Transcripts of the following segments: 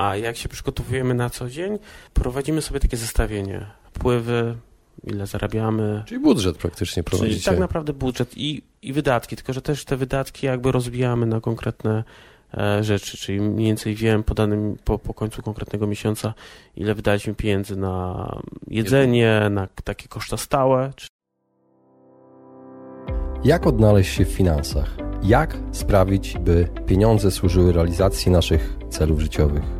A jak się przygotowujemy na co dzień, prowadzimy sobie takie zestawienie. Wpływy, ile zarabiamy. Czyli budżet praktycznie prowadzicie. Czyli tak naprawdę budżet i, i wydatki, tylko że też te wydatki jakby rozbijamy na konkretne e, rzeczy, czyli mniej więcej wiem po, danym, po, po końcu konkretnego miesiąca, ile wydaliśmy pieniędzy na jedzenie, na takie koszta stałe. Jak odnaleźć się w finansach? Jak sprawić, by pieniądze służyły realizacji naszych celów życiowych?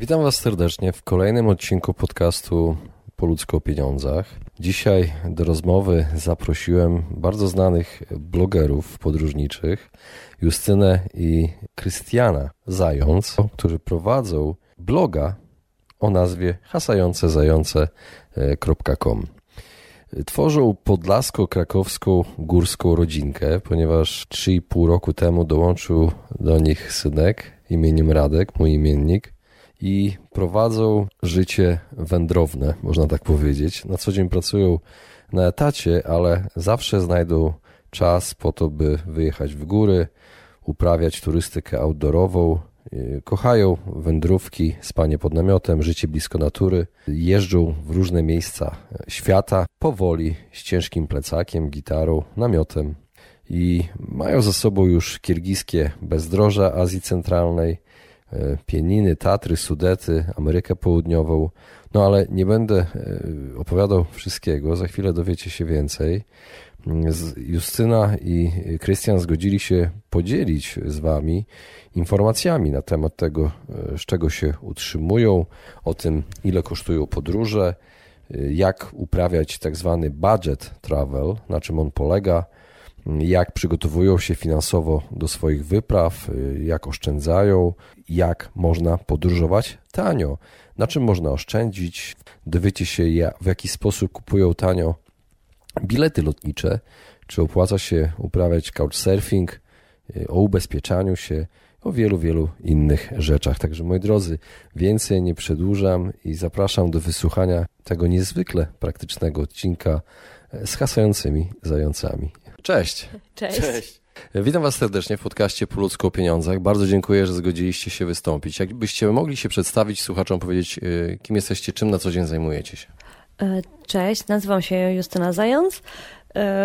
Witam Was serdecznie w kolejnym odcinku podcastu Po o pieniądzach. Dzisiaj do rozmowy zaprosiłem bardzo znanych blogerów podróżniczych, Justynę i Krystiana Zając, którzy prowadzą bloga o nazwie hasającezające.com. Tworzą podlasko-krakowską górską rodzinkę, ponieważ 3,5 roku temu dołączył do nich synek imieniem Radek, mój imiennik, i prowadzą życie wędrowne, można tak powiedzieć. Na co dzień pracują na etacie, ale zawsze znajdą czas po to, by wyjechać w góry, uprawiać turystykę outdoorową. Kochają wędrówki, spanie pod namiotem, życie blisko natury. Jeżdżą w różne miejsca świata powoli, z ciężkim plecakiem, gitarą, namiotem. I mają za sobą już kirgijskie bezdroża Azji Centralnej, Pieniny, Tatry, Sudety, Amerykę Południową. No ale nie będę opowiadał wszystkiego, za chwilę dowiecie się więcej. Justyna i Krystian zgodzili się podzielić z Wami informacjami na temat tego, z czego się utrzymują, o tym, ile kosztują podróże, jak uprawiać tak zwany budget travel, na czym on polega, jak przygotowują się finansowo do swoich wypraw, jak oszczędzają, jak można podróżować tanio, na czym można oszczędzić. Dowiecie się, w jaki sposób kupują tanio bilety lotnicze, czy opłaca się uprawiać couchsurfing, o ubezpieczaniu się, o wielu, wielu innych rzeczach. Także moi drodzy, więcej nie przedłużam i zapraszam do wysłuchania tego niezwykle praktycznego odcinka z hasającymi zającami. Cześć. Cześć. Cześć. Witam Was serdecznie w podcaście Po ludzku o pieniądzach. Bardzo dziękuję, że zgodziliście się wystąpić. Jakbyście mogli się przedstawić słuchaczom, powiedzieć, kim jesteście, czym na co dzień zajmujecie się. Cześć, nazywam się Justyna Zając.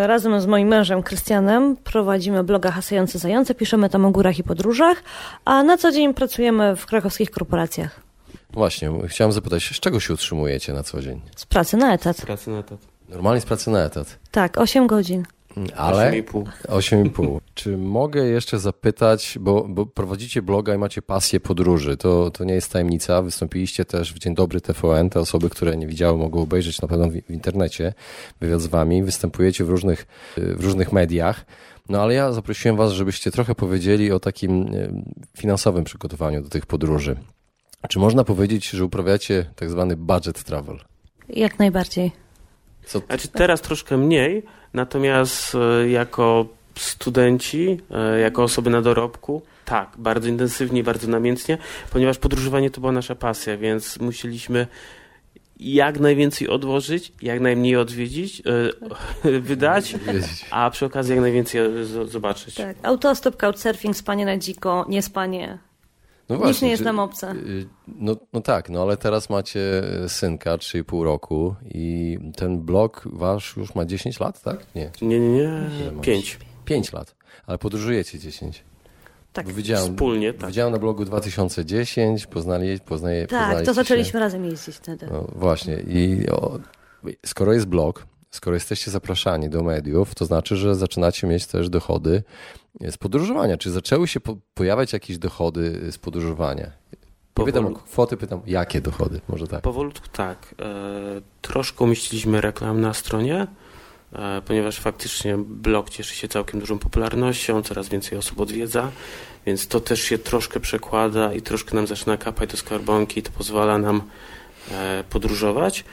Razem z moim mężem Krystianem prowadzimy bloga Hasające Zające, piszemy tam o górach i podróżach, a na co dzień pracujemy w krakowskich korporacjach. Właśnie, chciałem zapytać, z czego się utrzymujecie na co dzień? Z pracy na etat. Z pracy na etat. Normalnie z pracy na etat? Tak, 8 godzin. Ale 8,5. 8,5. Czy mogę jeszcze zapytać, bo, bo, prowadzicie bloga i macie pasję podróży, to, to nie jest tajemnica. Wystąpiliście też w Dzień Dobry TVN. Te osoby, które nie widziały, mogą obejrzeć na pewno w, w internecie wywiad z wami. Występujecie w różnych, w różnych mediach. No ale ja zaprosiłem was, żebyście trochę powiedzieli o takim finansowym przygotowaniu do tych podróży. Czy można powiedzieć, że uprawiacie tak zwany budget travel? Jak najbardziej. Co? Znaczy teraz troszkę mniej, natomiast jako studenci, jako osoby na dorobku, tak, bardzo intensywnie, bardzo namiętnie, ponieważ podróżowanie to była nasza pasja, więc musieliśmy jak najwięcej odłożyć, jak najmniej odwiedzić, wydać, a przy okazji jak najwięcej zobaczyć. Tak, autostop, couchsurfing, spanie na dziko, nie spanie. No właśnie, Nic nie jest nam obce. No, no tak, no ale teraz macie synka 3,5 roku i ten blog wasz już ma 10 lat, tak? Nie, nie, nie, nie. 5. 5 lat, ale podróżujecie 10. Tak, widziałem, wspólnie. Tak. Widziałem na blogu 2010, poznali, poznaje, Tak, to zaczęliśmy się. razem jeździć wtedy. No, właśnie i o, skoro jest blog, skoro jesteście zapraszani do mediów, to znaczy, że zaczynacie mieć też dochody z podróżowania. Czy zaczęły się po pojawiać jakieś dochody z podróżowania? Pytam o kwoty, pytam jakie dochody, może tak. Powolutku tak. E, troszkę umieściliśmy reklam na stronie, ponieważ faktycznie blog cieszy się całkiem dużą popularnością, coraz więcej osób odwiedza, więc to też się troszkę przekłada i troszkę nam zaczyna kapać do skarbonki, to pozwala nam e, podróżować.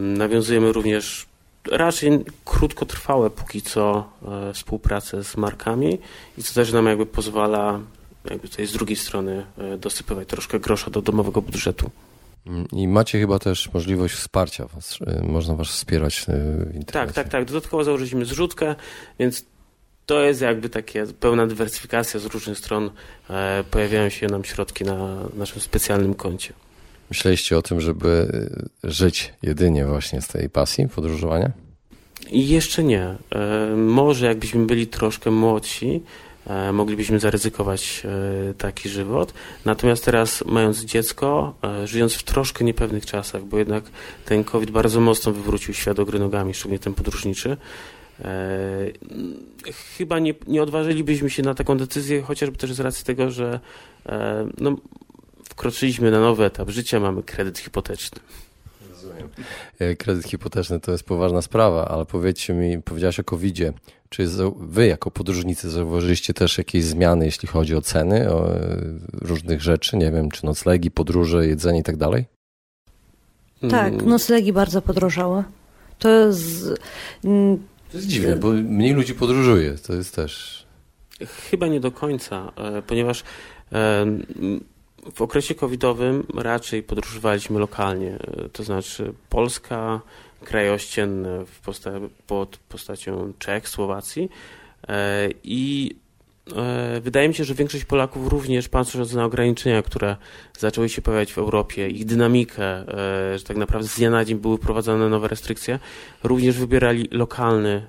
Nawiązujemy również raczej krótkotrwałe póki co e, współpracę z markami i co też nam jakby pozwala jakby tutaj z drugiej strony e, dosypywać troszkę grosza do domowego budżetu. I macie chyba też możliwość wsparcia was, e, można was wspierać w internecie. Tak, tak, tak. Dodatkowo założyliśmy zrzutkę, więc to jest jakby takie pełna dywersyfikacja z różnych stron. Pojawiają się nam środki na naszym specjalnym koncie. Myśleliście o tym, żeby żyć jedynie właśnie z tej pasji podróżowania? Jeszcze nie. E, może jakbyśmy byli troszkę młodsi, e, moglibyśmy zaryzykować e, taki żywot. Natomiast teraz, mając dziecko, żyjąc w troszkę niepewnych czasach, bo jednak ten COVID bardzo mocno wywrócił świat do gry nogami, szczególnie ten podróżniczy, chyba nie, nie odważylibyśmy się na taką decyzję, chociażby też z racji tego, że no, wkroczyliśmy na nowy etap życia, mamy kredyt hipoteczny. Rozumiem. E, kredyt hipoteczny to jest poważna sprawa, ale powiedzcie mi, powiedziałeś o COVID-zie. Czy wy jako podróżnicy zauważyliście też jakieś zmiany, jeśli chodzi o ceny o e, różnych rzeczy? Nie wiem, czy noclegi, podróże, jedzenie i tak dalej? Tak, mm. noclegi bardzo podrożały. To jest... To jest dziwne, bo mniej ludzi podróżuje. To jest też... Chyba nie do końca, e, ponieważ w okresie covidowym raczej podróżowaliśmy lokalnie, to znaczy Polska, kraje ościenne posta pod postacią Czech, Słowacji e, i e, Wydaje mi się, że większość Polaków również, patrząc na ograniczenia, które zaczęły się pojawiać w Europie, ich dynamikę, e, że tak naprawdę z dnia na dzień były wprowadzane nowe restrykcje, również wybierali lokalny,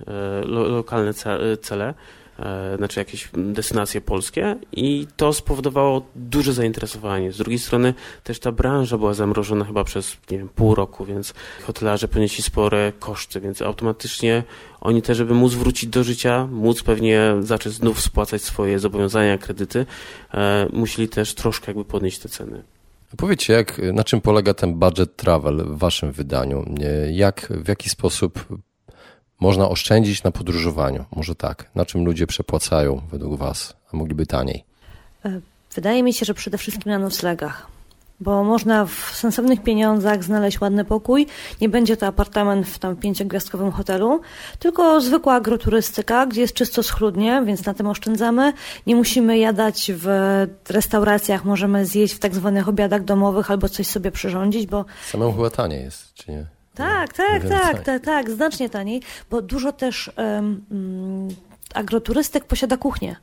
lo, lokalne cele. E, znaczy jakieś destynacje polskie i to spowodowało duże zainteresowanie. Z drugiej strony też ta branża była zamrożona chyba przez nie wiem, pół roku, więc hotelarze ponieśli spore koszty, więc automatycznie oni też, żeby móc wrócić do życia, móc pewnie zacząć znów spłacać swoje zobowiązania, kredyty, e, musieli też troszkę jakby podnieść te ceny. Powiedzcie, jak, na czym polega ten budget travel w waszym wydaniu? Jak, w jaki sposób można oszczędzić na podróżowaniu? Może tak. Na czym ludzie przepłacają według Was, a mogliby taniej? E, wydaje mi się, że przede wszystkim na noclegach. Bo można w sensownych pieniądzach znaleźć ładny pokój. Nie będzie to apartament w tam pięciogwiazdkowym hotelu, tylko zwykła agroturystyka, gdzie jest czysto schludnie, więc na tym oszczędzamy. Nie musimy jadać w restauracjach, możemy zjeść w tak zwanych obiadach domowych albo coś sobie przyrządzić, bo... Samemu chyba taniej jest, czy nie? Tak, tak, tak, tak, tak, znacznie taniej, bo dużo też um, agroturystyk posiada kuchnię.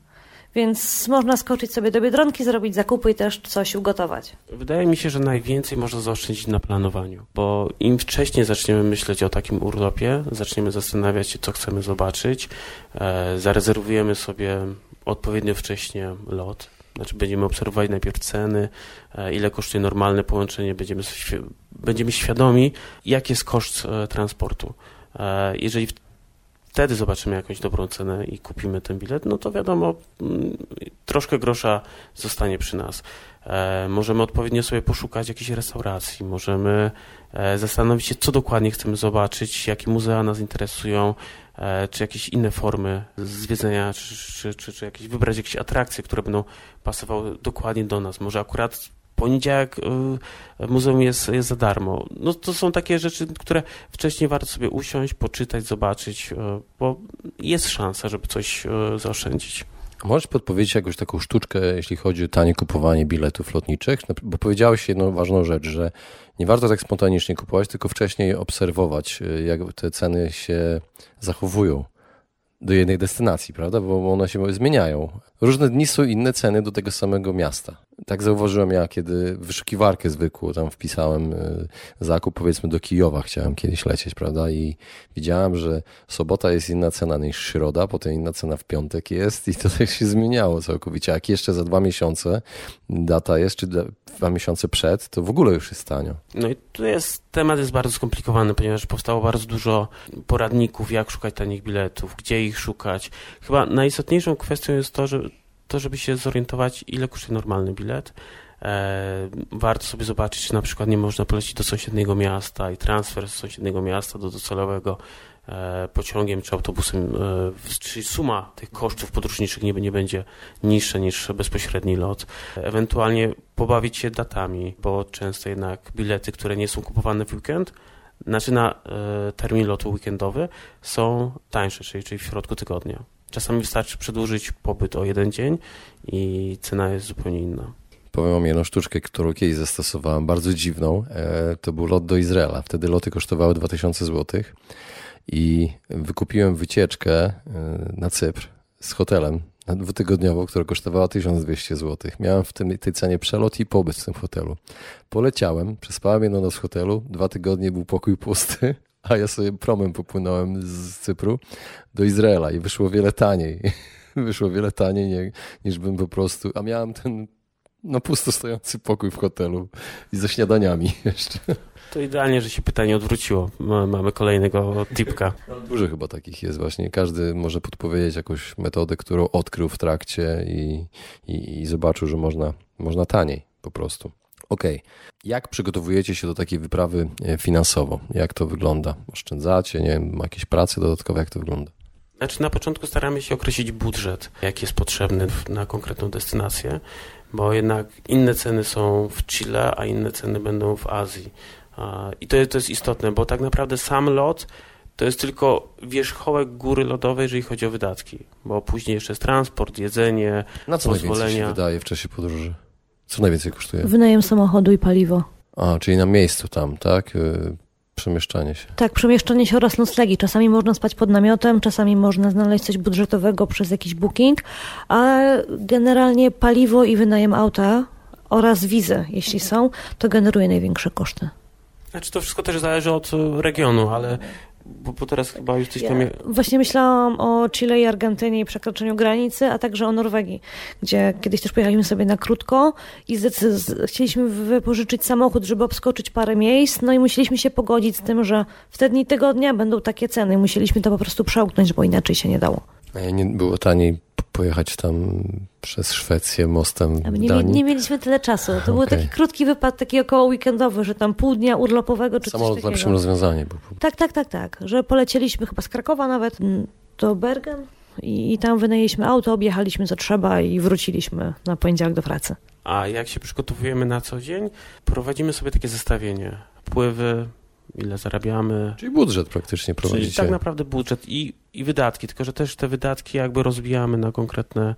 Więc można skoczyć sobie do Biedronki, zrobić zakupy i też coś ugotować. Wydaje mi się, że najwięcej można zaoszczędzić na planowaniu, bo im wcześniej zaczniemy myśleć o takim urlopie, zaczniemy zastanawiać się, co chcemy zobaczyć, e, zarezerwujemy sobie odpowiednio wcześnie lot, znaczy będziemy obserwować najpierw ceny, e, ile kosztuje normalne połączenie, będziemy, będziemy świadomi, jaki jest koszt e, transportu. E, jeżeli wtedy zobaczymy jakąś dobrą cenę i kupimy ten bilet, no to wiadomo, mm, troszkę grosza zostanie przy nas. Możemy odpowiednio sobie poszukać jakiejś restauracji, możemy zastanowić się, co dokładnie chcemy zobaczyć, jakie muzea nas interesują, czy jakieś inne formy zwiedzenia, czy, czy, czy, czy jakieś, wybrać jakieś atrakcje, które będą pasowały dokładnie do nas. Może akurat poniedziałek y, muzeum jest, jest za darmo. No to są takie rzeczy, które wcześniej warto sobie usiąść, poczytać, zobaczyć, y, bo jest szansa, żeby coś y, zaoszczędzić. Możesz podpowiedzieć jakąś taką sztuczkę, jeśli chodzi o tanie kupowanie biletów lotniczych? No, bo powiedziałeś jedną ważną rzecz, że nie warto tak spontanicznie kupować, tylko wcześniej obserwować, jak te ceny się zachowują do jednej destynacji, prawda? Bo one się zmieniają. Różne dni są inne ceny do tego samego miasta. Tak zauważyłem ja, kiedy wyszukiwarkę zwykłą tam wpisałem y, zakup, powiedzmy do Kijowa chciałem kiedyś lecieć, prawda? I widziałem, że sobota jest inna cena niż środa, potem inna cena w piątek jest i to tak się zmieniało całkowicie. Jak jeszcze za dwa miesiące data jest, czy dwa miesiące przed, to w ogóle już jest tanio. No i tu jest, temat jest bardzo skomplikowany, ponieważ powstało bardzo dużo poradników, jak szukać tanich biletów, gdzie ich szukać. Chyba najistotniejszą kwestią jest to, że to, żeby się zorientować, ile kosztuje normalny bilet. E, warto sobie zobaczyć, czy na przykład nie można polecić do sąsiedniego miasta i transfer z sąsiedniego miasta do docelowego e, pociągiem czy autobusem, e, czyli suma tych kosztów podróżniczych nie, nie będzie niższa niż bezpośredni lot. Ewentualnie pobawić się datami, bo często jednak bilety, które nie są kupowane w weekend, znaczy na termin lotu weekendowy są tańsze, czyli, czyli w środku tygodnia. Czasami wystarczy przedłużyć pobyt o jeden dzień i cena jest zupełnie inna. Powiem wam jedną sztuczkę, którą kiedyś zastosowałem, bardzo dziwną. E, to był lot do Izraela. Wtedy loty kosztowały 2000 zł i wykupiłem wycieczkę e, na Cypr z hotelem na dwutygodniową, która kosztowała 1200 zł. Miałem w tym, tej cenie przelot i pobyt w tym hotelu. Poleciałem, przespałem jedną noc w hotelu, dwa tygodnie był pokój pusty, a ja sobie promem popłynąłem z Cypru do Izraela i wyszło wiele taniej. Wyszło wiele taniej niż bym po prostu, a miałem ten no pusto stojący pokój w hotelu i ze śniadaniami jeszcze. To idealnie, że się pytanie odwróciło. Mamy kolejnego tipka. Dużo chyba takich jest właśnie. Każdy może podpowiedzieć jakąś metodę, którą odkrył w trakcie i, i, i zobaczył, że można, można taniej po prostu. Okej. Okay. Jak przygotowujecie się do takiej wyprawy e, finansowo? Jak to wygląda? Oszczędzacie? Nie wiem, jakieś prace dodatkowe? Jak to wygląda? Znaczy na początku staramy się określić budżet, jaki jest potrzebny na konkretną destynację, bo jednak inne ceny są w Chile, a inne ceny będą w Azji. I to jest, to jest istotne, bo tak naprawdę sam lot to jest tylko wierzchołek góry lodowej, jeżeli chodzi o wydatki, bo później jeszcze jest transport, jedzenie, Na co pozwolenia. się wydaje w czasie podróży? Co najwięcej kosztuje? Wynajem samochodu i paliwo. A, czyli na miejscu tam, tak? Y, przemieszczanie się. Tak, przemieszczanie się oraz noclegi. Czasami można spać pod namiotem, czasami można znaleźć coś budżetowego przez jakiś booking, a generalnie paliwo i wynajem auta oraz wizy, jeśli są, to generuje największe koszty. Znaczy to wszystko też zależy od regionu, ale bo, bo, teraz chyba już coś tam... Ja właśnie myślałam o Chile i Argentynie i przekroczeniu granicy, a także o Norwegii, gdzie kiedyś też pojechaliśmy sobie na krótko i chcieliśmy wypożyczyć samochód, żeby obskoczyć parę miejsc, no i musieliśmy się pogodzić z tym, że w te dni tygodnia będą takie ceny i musieliśmy to po prostu przełknąć, bo inaczej się nie dało. A nie było taniej pojechać tam przez Szwecję mostem nie, Danii? nie mieliśmy tyle czasu. To okay. był taki krótki wypad, taki około weekendowy, że tam pół dnia urlopowego czy Samolot coś takiego. lepszym rozwiązanie. Bo... Tak, tak, tak, tak. Że polecieliśmy chyba z Krakowa nawet do Bergen i, i tam wynajęliśmy auto, objechaliśmy co trzeba i wróciliśmy na poniedziałek do pracy. A jak się przygotowujemy na co dzień, prowadzimy sobie takie zestawienie. Pływy, ile zarabiamy. Czyli budżet praktycznie prowadzicie. Czyli tak naprawdę budżet i, i wydatki, tylko że też te wydatki jakby rozbijamy na konkretne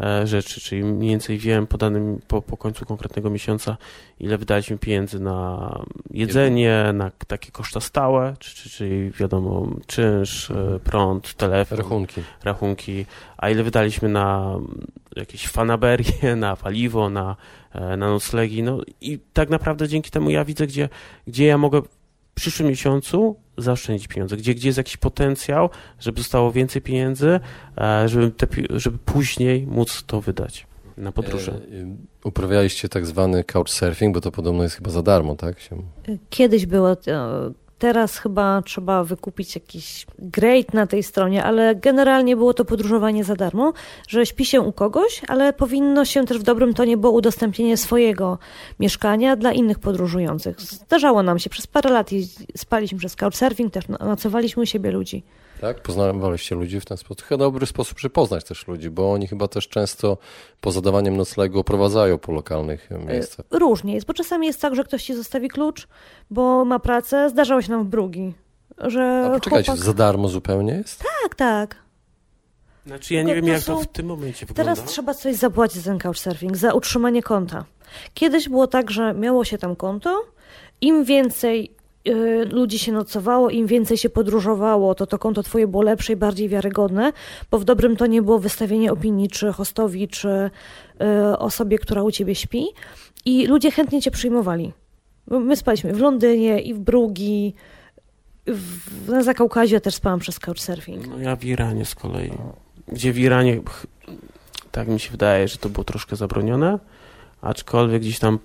e, rzeczy, czyli mniej więcej wiem po, danym, po, po końcu konkretnego miesiąca, ile wydaliśmy pieniędzy na jedzenie, na takie koszta stałe, czy, czy, czyli wiadomo, czynsz, e, prąd, telefon, rachunki. rachunki, a ile wydaliśmy na jakieś fanaberie, na paliwo, na, e, na noclegi, no i tak naprawdę dzięki temu ja widzę, gdzie, gdzie ja mogę przyszłym miesiącu zaoszczędzić pieniądze, gdzie, gdzie jest jakiś potencjał, żeby zostało więcej pieniędzy, e, żeby, te, żeby później móc to wydać na podróże. E, uprawialiście tak zwany couchsurfing, bo to podobno jest chyba za darmo, tak? Kiedyś było Teraz chyba trzeba wykupić jakiś grade na tej stronie, ale generalnie było to podróżowanie za darmo, że śpi się u kogoś, ale powinno się też w dobrym tonie było udostępnienie swojego mieszkania dla innych podróżujących. Zdarzało nam się przez parę lat, spaliśmy przez couchsurfing, też nocowaliśmy u siebie ludzi. Tak? Poznawaliście ludzi w ten sposób. Chyba dobry sposób, żeby poznać też ludzi, bo oni chyba też często po zadawaniem noclegu oprowadzają po lokalnych miejscach. E, różnie jest, bo czasami jest tak, że ktoś ci zostawi klucz, bo ma pracę. Zdarzało się nam w Brugi, że A poczekajcie, chłopak... za darmo zupełnie jest? Tak, tak. Znaczy ja nie wiem, jak to w tym momencie wygląda. Teraz trzeba coś zapłacić za ten couchsurfing, za utrzymanie konta. Kiedyś było tak, że miało się tam konto, im więcej Y, ludzi się nocowało, im więcej się podróżowało, to to konto twoje było lepsze i bardziej wiarygodne, bo w dobrym to nie było wystawienie opinii, czy hostowi, czy y, osobie, która u ciebie śpi i ludzie chętnie cię przyjmowali. My spaliśmy w Londynie i w Brugi, w, na Zakaukazie też spałam przez couchsurfing. No ja w Iranie z kolei, gdzie w Iranie tak mi się wydaje, że to było troszkę zabronione, aczkolwiek gdzieś tam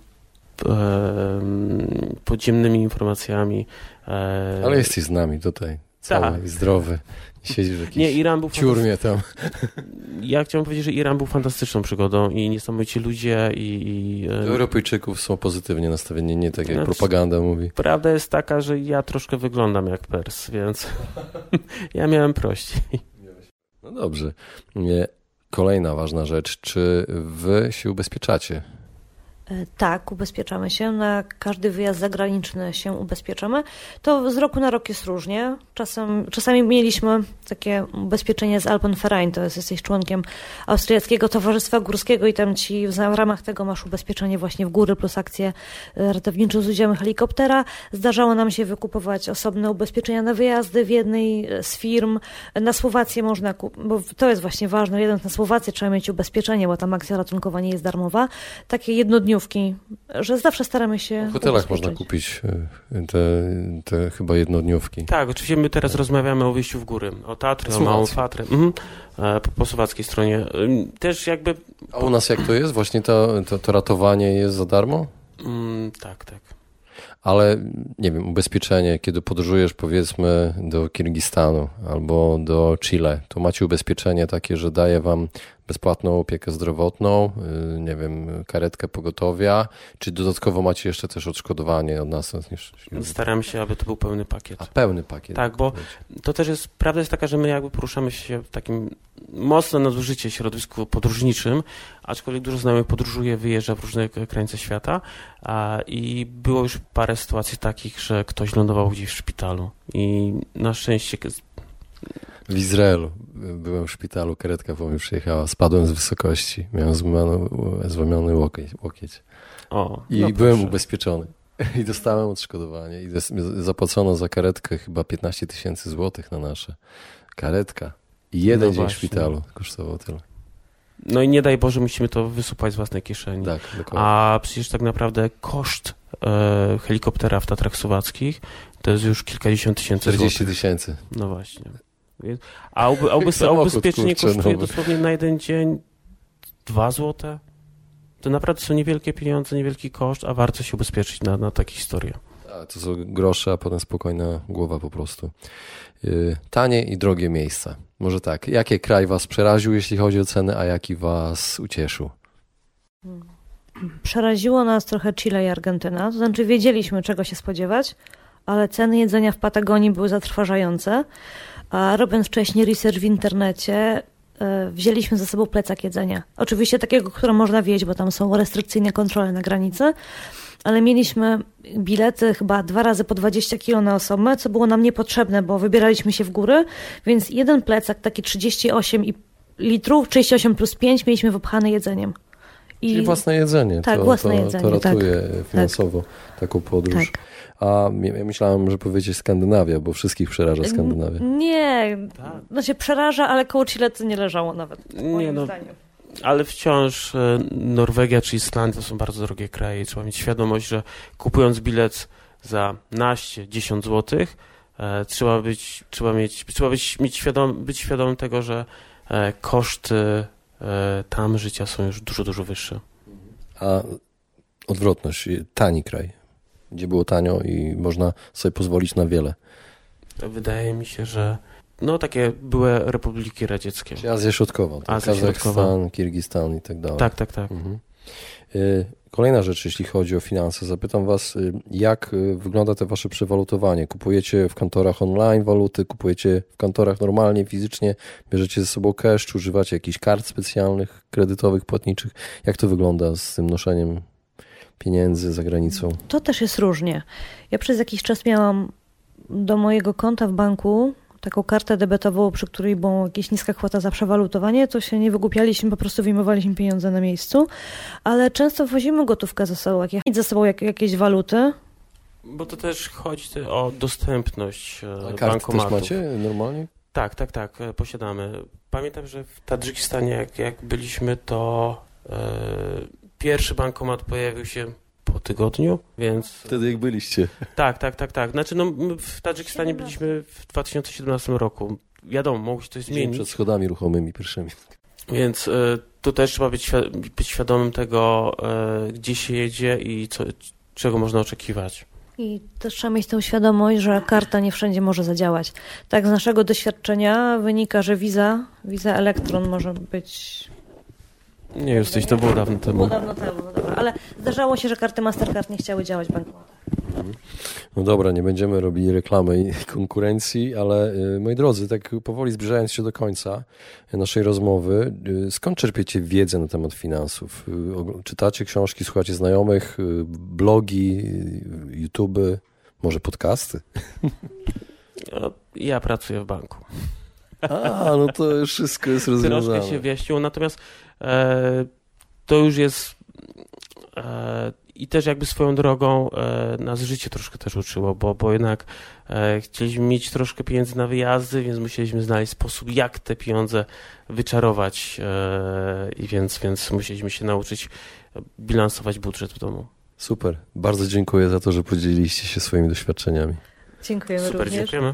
podziemnymi informacjami. Ale jesteś z nami tutaj. cały, Tak. zdrowy. Siedzisz w jakiejś Nie, Iran był ciurmie tam. Ja chciałem powiedzieć, że Iran był fantastyczną przygodą i niesamowici ludzie i... i e, Europejczyków są pozytywnie nastawieni, nie tak jak Znaczy- propaganda mówi. prawda jest taka, że ja troszkę wyglądam jak Pers, więc ja miałem prościej. No dobrze. Nie. Kolejna ważna rzecz. Czy wy się ubezpieczacie? E, Tak, ubezpieczamy się. Na każdy wyjazd zagraniczny się ubezpieczamy. To z roku na rok jest różnie. Czasem, czasami mieliśmy takie ubezpieczenie z Alpenverein, to jest, jesteś członkiem Austriackiego Towarzystwa Górskiego i tam ci w ramach tego masz ubezpieczenie właśnie w góry plus akcję e, ratowniczą z udziałem helikoptera. Zdarzało nam się wykupować osobne ubezpieczenia na wyjazdy w jednej e, z firm. Na Słowację można, kup- bo to jest właśnie ważne, jedąc na Słowację trzeba mieć ubezpieczenie, bo tam akcja ratunkowa nie jest darmowa. Takie jednodniówki, że zawsze staramy się W hotelach można kupić e, te, te chyba jednodniówki. Tak, oczywiście my teraz rozmawiamy o wyjściu w góry, o Tatry, o. Małą Fatrę, mhm. E, po, po słowackiej stronie. Też jakby... A u nas jak to jest? Właśnie to, to, to ratowanie jest za darmo? Mm, tak, tak. Ale nie wiem, ubezpieczenie, kiedy podróżujesz powiedzmy do Kirgistanu albo do Chile, to macie ubezpieczenie takie, że daje wam bezpłatną opiekę zdrowotną, y, nie wiem, karetkę pogotowia, czy dodatkowo macie jeszcze też odszkodowanie od nas? Staram się, aby to był pełny pakiet. a pełny pakiet. Tak, bo to też jest, prawda jest taka, że my jakby poruszamy się w takim mocno nadużycie środowisku podróżniczym, aczkolwiek dużo znajomych podróżuje, wyjeżdża w różne krańce świata a, i było już parę sytuacji takich, że ktoś lądował gdzieś w szpitalu i na szczęście W Izraelu byłem w szpitalu, karetka po mnie przyjechała, spadłem z wysokości, miałem złamany, złamiony łokieć. łokieć. o, I no byłem proszę. ubezpieczony. I dostałem odszkodowanie. I zapłacono za karetkę chyba 15 tysięcy złotych na nasze. Karetka. I jeden No dzień w właśnie. szpitalu kosztował tyle. No i nie daj Boże, musimy to wysupać z własnej kieszeni. Tak, dokładnie. A przecież tak naprawdę koszt e, helikoptera w Tatrach Słowackich to jest już kilkadziesiąt tysięcy 40 złotych. tysięcy. No właśnie. A, uby, a, ubez, a ubezpieczenie kurczę, kosztuje nowy. dosłownie na jeden dzień dwa złote. To naprawdę są niewielkie pieniądze, niewielki koszt, a warto się ubezpieczyć na, na takie historie. A, to są grosze, a potem spokojna głowa po prostu. Yy, tanie i drogie miejsca. Może tak. Jaki kraj was przeraził, jeśli chodzi o ceny, a jaki was ucieszył? Przeraziło nas trochę Chile i Argentyna, to znaczy wiedzieliśmy czego się spodziewać, ale ceny jedzenia w Patagonii były zatrważające, a robiąc wcześniej research w internecie, e, wzięliśmy ze sobą plecak jedzenia. Oczywiście takiego, które można wieść, bo tam są restrykcyjne kontrole na granicy, ale mieliśmy bilety chyba dwa razy po 20 kilo na osobę, co było nam niepotrzebne, bo wybieraliśmy się w góry, więc jeden plecak, taki 38 i- litrów, 38 plus 5 mieliśmy wypchany jedzeniem. I Czyli własne jedzenie. Tak, to, własne to, jedzenie, To tak. ratuje finansowo taką podróż. tak. A ja myślałem, że powiedzieć Skandynawia, bo wszystkich przeraża Skandynawia. Nie, Tak. no się przeraża, ale koło Chile to nie leżało nawet. Moim Nie, no, zdaniem. ale wciąż e, Norwegia czy Islandia to są bardzo drogie kraje i trzeba mieć świadomość, że kupując bilet za naście, 10 złotych, e, trzeba być, trzeba mieć, trzeba być, mieć świadom, być świadomym tego, że e, koszty tam życia są już dużo, dużo wyższe. A odwrotność, tani kraj, gdzie było tanio i można sobie pozwolić na wiele. Wydaje mi się, że no takie były republiki radzieckie. Azja Środkowa, tak? Azja Kazachstan, Środkowa. Kirgistan i tak dalej. Tak, tak, tak. Mhm. Y, Kolejna rzecz, jeśli chodzi o finanse. Zapytam Was, y, jak y, wygląda te Wasze przewalutowanie? Kupujecie w kantorach online waluty, kupujecie w kantorach normalnie, fizycznie, bierzecie ze sobą cash, używacie jakichś kart specjalnych, kredytowych, płatniczych? Jak to wygląda z tym noszeniem pieniędzy za granicą? To też jest różnie. Ja przez jakiś czas miałam do mojego konta w banku taką kartę debetową, przy której była jakaś niska kwota za przewalutowanie, to się nie wygłupialiśmy, po prostu wyjmowaliśmy pieniądze na miejscu, ale często wozimy gotówkę ze sobą, jak ze sobą jak, jakieś waluty. Bo to też chodzi o dostępność e, A karty też bankomatów. macie normalnie? Tak, tak, tak, e, posiadamy. Pamiętam, że w Tadżykistanie, jak, jak byliśmy, to e, pierwszy bankomat pojawił się po tygodniu, więc Wtedy jak byliście. tak, tak, tak, tak. Znaczy, no, my w Tadżykistanie 17. byliśmy w 2017 roku. Wiadomo, mogło się coś Dzień zmienić, przed schodami ruchomymi pierwszymi. więc tu też trzeba być, świa- być świadomym tego, e, gdzie się jedzie i co, czego można oczekiwać. I też trzeba mieć tę świadomość, że karta nie wszędzie może zadziałać. Tak z naszego doświadczenia wynika, że wiza, wiza elektron może być Nie, jesteś, to było dawno było temu. dawno temu, no dobra, ale zdarzało się, że karty Mastercard nie chciały działać w bankomatach. No dobra, nie będziemy robili reklamy i konkurencji, ale y, moi drodzy, tak powoli zbliżając się do końca naszej rozmowy, y, skąd czerpiecie wiedzę na temat finansów? Y, Czytacie książki, słuchacie znajomych, y, blogi, y, YouTube, może podcasty? No, Ja pracuję w banku. A, no to wszystko jest rozwiązane. Troszkę się wyjaśniło, natomiast to już jest e, i też jakby swoją drogą e, nas życie troszkę też uczyło, bo, bo jednak e, chcieliśmy mieć troszkę pieniędzy na wyjazdy, więc musieliśmy znaleźć sposób, jak te pieniądze wyczarować e, i więc, więc musieliśmy się nauczyć bilansować budżet w domu. Super, bardzo dziękuję za to, że podzieliliście się swoimi doświadczeniami. Dziękujemy Super, również. dziękujemy.